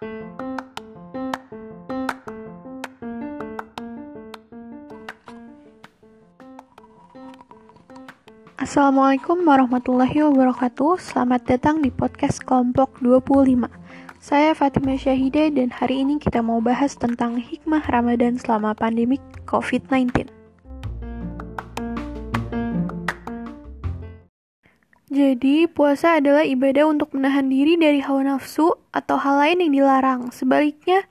Assalamualaikum warahmatullahi wabarakatuh. Selamat datang di podcast kelompok 25 Saya Fatimah Syahide dan hari ini kita mau bahas tentang hikmah Ramadan selama pandemik COVID-19 Jadi, puasa adalah ibadah untuk menahan diri dari hawa nafsu atau hal lain yang dilarang. Sebaliknya,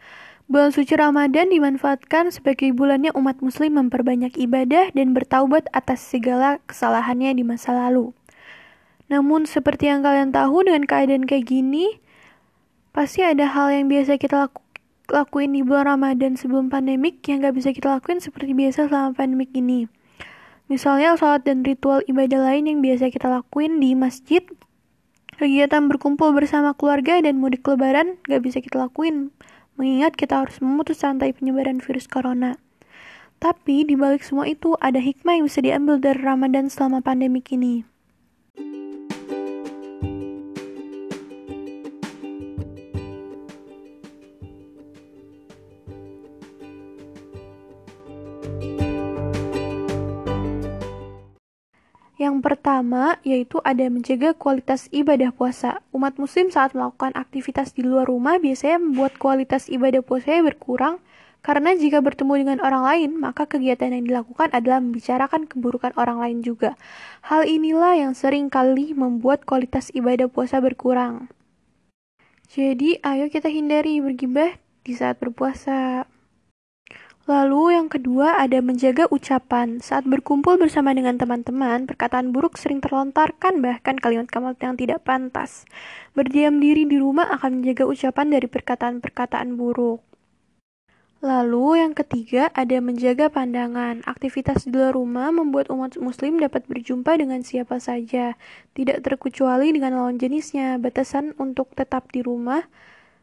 Bulan suci Ramadan dimanfaatkan sebagai bulannya umat muslim memperbanyak ibadah dan bertaubat atas segala kesalahannya di masa lalu. Namun seperti yang kalian tahu dengan keadaan kayak gini, pasti ada hal yang biasa kita laku lakuin di bulan Ramadan sebelum pandemik yang gak bisa kita lakuin seperti biasa selama pandemik ini. Misalnya sholat dan ritual ibadah lain yang biasa kita lakuin di masjid, kegiatan berkumpul bersama keluarga dan mudik lebaran gak bisa kita lakuin mengingat kita harus memutus rantai penyebaran virus corona. Tapi di balik semua itu ada hikmah yang bisa diambil dari Ramadan selama pandemi ini. Yang pertama yaitu ada menjaga kualitas ibadah puasa. Umat muslim saat melakukan aktivitas di luar rumah biasanya membuat kualitas ibadah puasanya berkurang karena jika bertemu dengan orang lain, maka kegiatan yang dilakukan adalah membicarakan keburukan orang lain juga. Hal inilah yang sering kali membuat kualitas ibadah puasa berkurang. Jadi, ayo kita hindari bergibah di saat berpuasa. Lalu yang kedua ada menjaga ucapan. Saat berkumpul bersama dengan teman-teman, perkataan buruk sering terlontarkan bahkan kalimat-kalimat yang tidak pantas. Berdiam diri di rumah akan menjaga ucapan dari perkataan-perkataan buruk. Lalu yang ketiga ada menjaga pandangan. Aktivitas di luar rumah membuat umat muslim dapat berjumpa dengan siapa saja, tidak terkecuali dengan lawan jenisnya. Batasan untuk tetap di rumah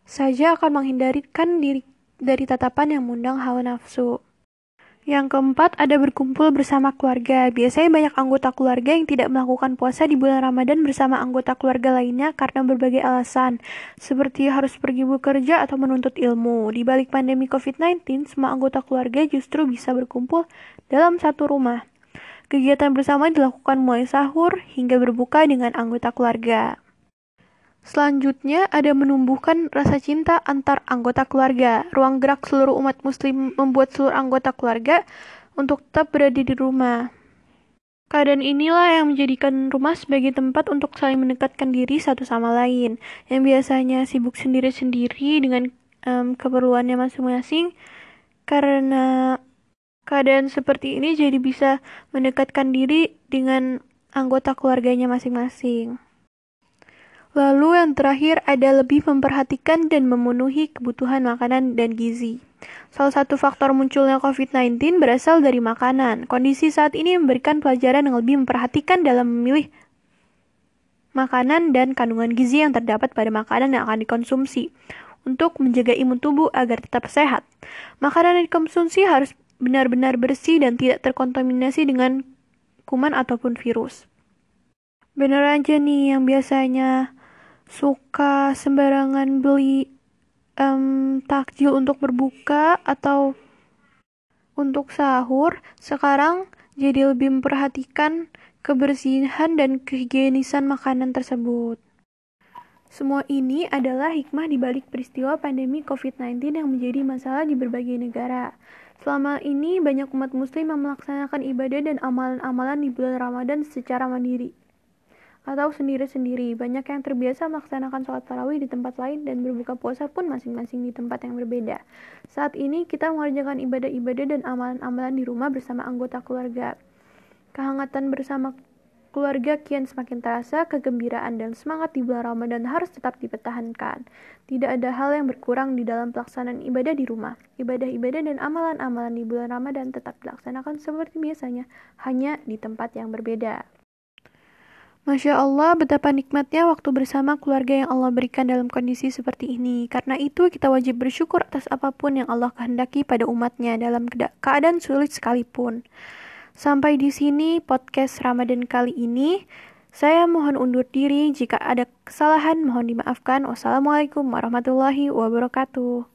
saja akan menghindarkan diri dari tatapan yang mengundang hawa nafsu. Yang keempat, ada berkumpul bersama keluarga. Biasanya banyak anggota keluarga yang tidak melakukan puasa di bulan Ramadan bersama anggota keluarga lainnya karena berbagai alasan, seperti harus pergi bekerja atau menuntut ilmu. Di balik pandemi COVID-19, semua anggota keluarga justru bisa berkumpul dalam satu rumah. Kegiatan bersama dilakukan mulai sahur hingga berbuka dengan anggota keluarga. Selanjutnya ada menumbuhkan rasa cinta antar anggota keluarga. Ruang gerak seluruh umat muslim membuat seluruh anggota keluarga untuk tetap berada di rumah. Keadaan inilah yang menjadikan rumah sebagai tempat untuk saling mendekatkan diri satu sama lain. Yang biasanya sibuk sendiri-sendiri dengan um, keperluannya masing-masing. Karena keadaan seperti ini jadi bisa mendekatkan diri dengan anggota keluarganya masing-masing. Lalu yang terakhir ada lebih memperhatikan dan memenuhi kebutuhan makanan dan gizi. Salah satu faktor munculnya COVID-19 berasal dari makanan. Kondisi saat ini memberikan pelajaran yang lebih memperhatikan dalam memilih makanan dan kandungan gizi yang terdapat pada makanan yang akan dikonsumsi untuk menjaga imun tubuh agar tetap sehat. Makanan yang dikonsumsi harus benar-benar bersih dan tidak terkontaminasi dengan kuman ataupun virus. Benar aja nih yang biasanya suka sembarangan beli um, takjil untuk berbuka atau untuk sahur, sekarang jadi lebih memperhatikan kebersihan dan kehigienisan makanan tersebut. Semua ini adalah hikmah di balik peristiwa pandemi COVID-19 yang menjadi masalah di berbagai negara. Selama ini banyak umat muslim yang melaksanakan ibadah dan amalan-amalan di bulan Ramadan secara mandiri atau sendiri-sendiri. Banyak yang terbiasa melaksanakan sholat tarawih di tempat lain dan berbuka puasa pun masing-masing di tempat yang berbeda. Saat ini kita mengerjakan ibadah-ibadah dan amalan-amalan di rumah bersama anggota keluarga. Kehangatan bersama keluarga kian semakin terasa, kegembiraan dan semangat di bulan Ramadan harus tetap dipertahankan. Tidak ada hal yang berkurang di dalam pelaksanaan ibadah di rumah. Ibadah-ibadah dan amalan-amalan di bulan Ramadan tetap dilaksanakan seperti biasanya, hanya di tempat yang berbeda. Masya Allah, betapa nikmatnya waktu bersama keluarga yang Allah berikan dalam kondisi seperti ini. Karena itu, kita wajib bersyukur atas apa pun yang Allah kehendaki pada umatnya dalam keadaan sulit sekalipun. Sampai di sini podcast Ramadan kali ini. Saya mohon undur diri. Jika ada kesalahan, mohon dimaafkan. Wassalamualaikum warahmatullahi wabarakatuh.